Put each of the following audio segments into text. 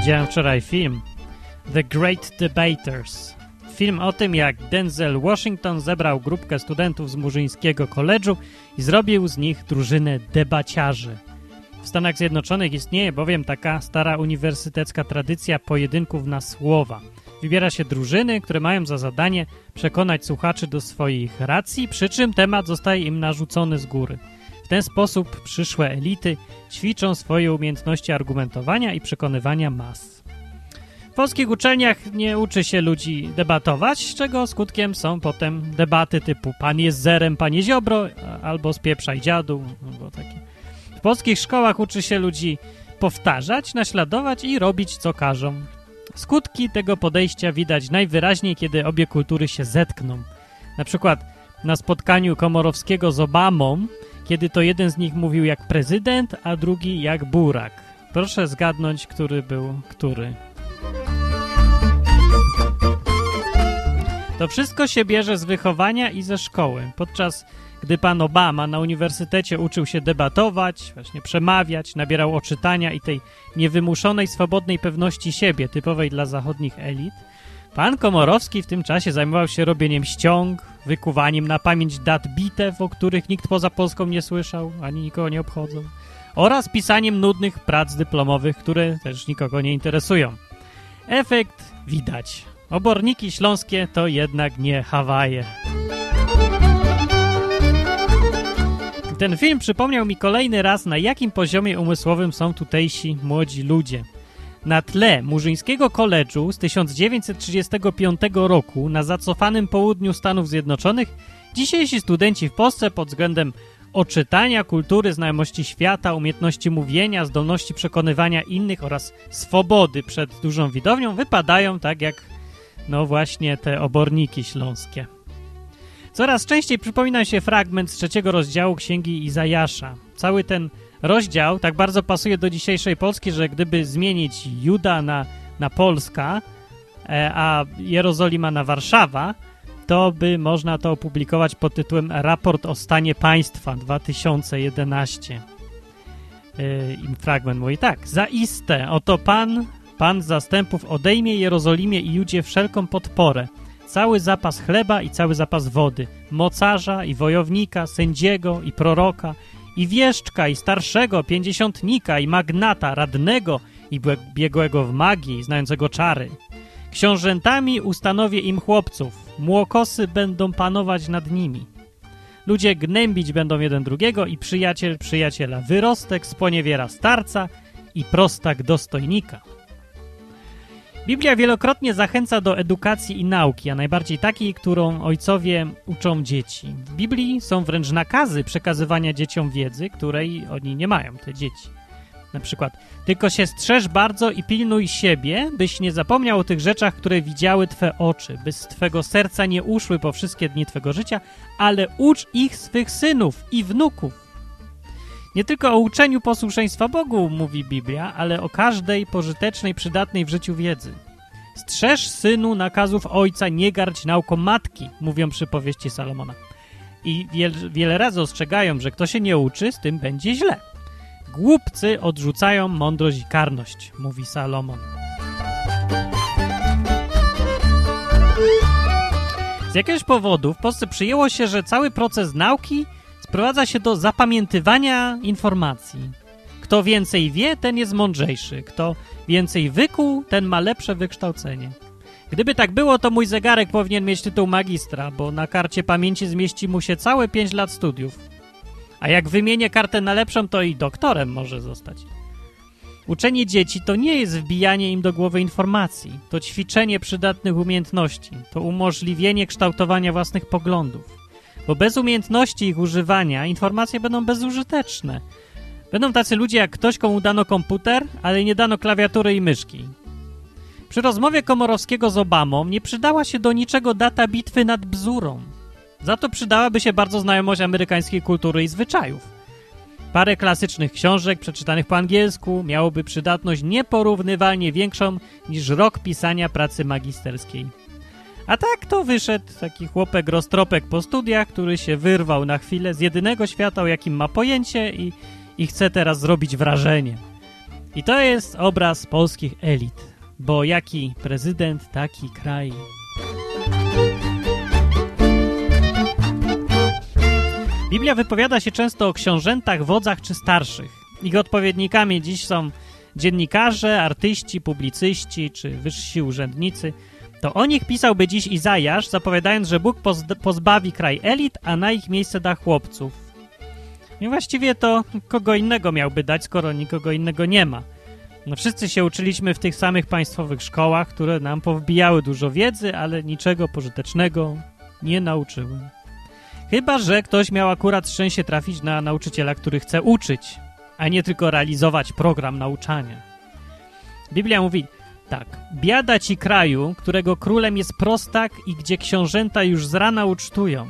Widziałem wczoraj film The Great Debaters. Film o tym, jak Denzel Washington zebrał grupkę studentów z Murzyńskiego Koledżu i zrobił z nich drużynę debaciarzy. W Stanach Zjednoczonych istnieje bowiem taka stara uniwersytecka tradycja pojedynków na słowa. Wybiera się drużyny, które mają za zadanie przekonać słuchaczy do swoich racji, przy czym temat zostaje im narzucony z góry. Ten sposób przyszłe elity ćwiczą swoje umiejętności argumentowania i przekonywania mas. W polskich uczelniach nie uczy się ludzi debatować, czego skutkiem są potem debaty typu pan jest zerem, panie Ziobro, albo spieprzaj dziadu, albo takie. W polskich szkołach uczy się ludzi powtarzać, naśladować i robić co każą. Skutki tego podejścia widać najwyraźniej, kiedy obie kultury się zetkną. Na przykład na spotkaniu Komorowskiego z Obamą, kiedy to jeden z nich mówił jak prezydent, a drugi jak burak. Proszę zgadnąć, który był który. To wszystko się bierze z wychowania i ze szkoły. Podczas gdy pan Obama na uniwersytecie uczył się debatować, właśnie przemawiać, nabierał oczytania i tej niewymuszonej, swobodnej pewności siebie, typowej dla zachodnich elit, pan Komorowski w tym czasie zajmował się robieniem ściąg, wykuwaniem na pamięć dat bitew, o których nikt poza Polską nie słyszał, ani nikogo nie obchodzą, oraz pisaniem nudnych prac dyplomowych, które też nikogo nie interesują. Efekt widać. Oborniki śląskie to jednak nie Hawaje. Ten film przypomniał mi kolejny raz, na jakim poziomie umysłowym są tutejsi młodzi ludzie. Na tle Murzyńskiego Koledżu z 1935 roku na zacofanym południu Stanów Zjednoczonych dzisiejsi studenci w Polsce pod względem oczytania, kultury, znajomości świata, umiejętności mówienia, zdolności przekonywania innych oraz swobody przed dużą widownią wypadają tak jak no właśnie te oborniki śląskie. Coraz częściej przypomina się fragment z trzeciego rozdziału Księgi Izajasza. Cały ten rozdział tak bardzo pasuje do dzisiejszej Polski, że gdyby zmienić Juda na, na Polska, e, a Jerozolima na Warszawa, to by można to opublikować pod tytułem Raport o stanie państwa 2011. E, fragment mówi tak. Zaiste, oto Pan, Pan zastępów odejmie Jerozolimie i Judzie wszelką podporę – cały zapas chleba i cały zapas wody, mocarza i wojownika, sędziego i proroka, i wieszczka, i starszego, pięćdziesiątnika, i magnata, radnego, i biegłego w magii, znającego czary. Książętami ustanowię im chłopców, młokosy będą panować nad nimi. Ludzie gnębić będą jeden drugiego i przyjaciel przyjaciela. Wyrostek sponiewiera starca i prostak dostojnika. Biblia wielokrotnie zachęca do edukacji i nauki, a najbardziej takiej, którą ojcowie uczą dzieci. W Biblii są wręcz nakazy przekazywania dzieciom wiedzy, której oni nie mają, te dzieci. Na przykład, tylko się strzeż bardzo i pilnuj siebie, byś nie zapomniał o tych rzeczach, które widziały Twe oczy, by z Twego serca nie uszły po wszystkie dni Twego życia, ale ucz ich swych synów i wnuków nie tylko o uczeniu posłuszeństwa Bogu mówi Biblia, ale o każdej pożytecznej, przydatnej w życiu wiedzy. Strzeż synu nakazów ojca, nie gardź nauką matki, mówią przypowieści Salomona. I wiel, wiele razy ostrzegają, że kto się nie uczy, z tym będzie źle. Głupcy odrzucają mądrość i karność, mówi Salomon. Z jakiegoś powodu w Polsce przyjęło się, że cały proces nauki sprowadza się do zapamiętywania informacji. Kto więcej wie, ten jest mądrzejszy. Kto więcej wykuł, ten ma lepsze wykształcenie. Gdyby tak było, to mój zegarek powinien mieć tytuł magistra, bo na karcie pamięci zmieści mu się całe 5 lat studiów. A jak wymienię kartę na lepszą, to i doktorem może zostać. Uczenie dzieci to nie jest wbijanie im do głowy informacji, to ćwiczenie przydatnych umiejętności, to umożliwienie kształtowania własnych poglądów bo bez umiejętności ich używania informacje będą bezużyteczne. Będą tacy ludzie jak ktoś, komu dano komputer, ale nie dano klawiatury i myszki. Przy rozmowie Komorowskiego z Obamą nie przydała się do niczego data bitwy nad Bzurą. Za to przydałaby się bardzo znajomość amerykańskiej kultury i zwyczajów. Parę klasycznych książek przeczytanych po angielsku miałoby przydatność nieporównywalnie większą niż rok pisania pracy magisterskiej. A tak to wyszedł taki chłopek roztropek po studiach, który się wyrwał na chwilę z jedynego świata, o jakim ma pojęcie i, i chce teraz zrobić wrażenie. I to jest obraz polskich elit, bo jaki prezydent, taki kraj. Biblia wypowiada się często o książętach, wodzach czy starszych. Ich odpowiednikami dziś są dziennikarze, artyści, publicyści czy wyżsi urzędnicy. To o nich pisałby dziś Izajasz, zapowiadając, że Bóg pozbawi kraj elit, a na ich miejsce da chłopców. I właściwie to kogo innego miałby dać, skoro nikogo innego nie ma. No wszyscy się uczyliśmy w tych samych państwowych szkołach, które nam powbijały dużo wiedzy, ale niczego pożytecznego nie nauczyły. Chyba, że ktoś miał akurat szczęście trafić na nauczyciela, który chce uczyć, a nie tylko realizować program nauczania. Biblia mówi tak. Biada ci kraju, którego królem jest prostak i gdzie książęta już z rana ucztują.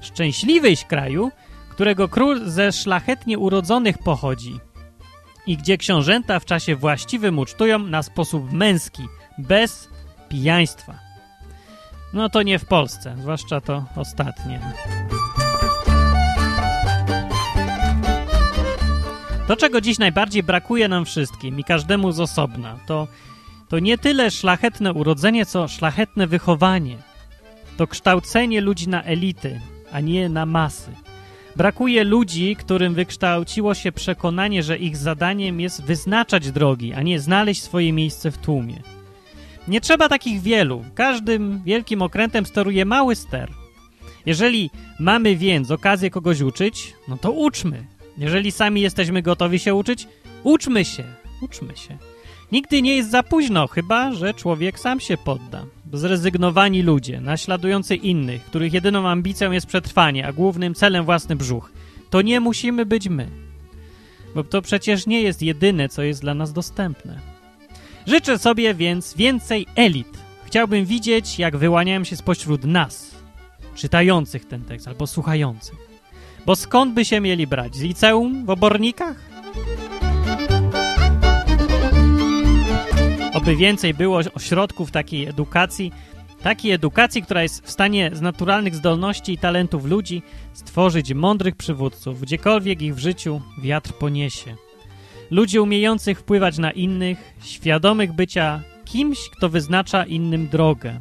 Szczęśliwyś kraju, którego król ze szlachetnie urodzonych pochodzi i gdzie książęta w czasie właściwym ucztują na sposób męski, bez pijaństwa. No to nie w Polsce, zwłaszcza to ostatnie. To, czego dziś najbardziej brakuje nam wszystkim i każdemu z osobna, to, to nie tyle szlachetne urodzenie, co szlachetne wychowanie. To kształcenie ludzi na elity, a nie na masy. Brakuje ludzi, którym wykształciło się przekonanie, że ich zadaniem jest wyznaczać drogi, a nie znaleźć swoje miejsce w tłumie. Nie trzeba takich wielu. Każdym wielkim okrętem steruje mały ster. Jeżeli mamy więc okazję kogoś uczyć, no to uczmy. Jeżeli sami jesteśmy gotowi się uczyć, uczmy się. Uczmy się. Nigdy nie jest za późno, chyba że człowiek sam się podda. Zrezygnowani ludzie, naśladujący innych, których jedyną ambicją jest przetrwanie, a głównym celem własny brzuch. To nie musimy być my. Bo to przecież nie jest jedyne, co jest dla nas dostępne. Życzę sobie więc więcej elit. Chciałbym widzieć, jak wyłaniają się spośród nas, czytających ten tekst albo słuchających. Bo skąd by się mieli brać? Z liceum w obornikach? Oby więcej było ośrodków takiej edukacji, takiej edukacji, która jest w stanie z naturalnych zdolności i talentów ludzi stworzyć mądrych przywódców, gdziekolwiek ich w życiu wiatr poniesie. Ludzi umiejących wpływać na innych, świadomych bycia kimś, kto wyznacza innym drogę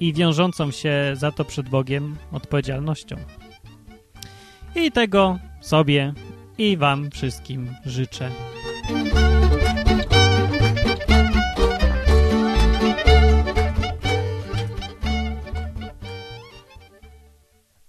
i wiążącą się za to przed Bogiem odpowiedzialnością. I tego sobie i wam wszystkim życzę.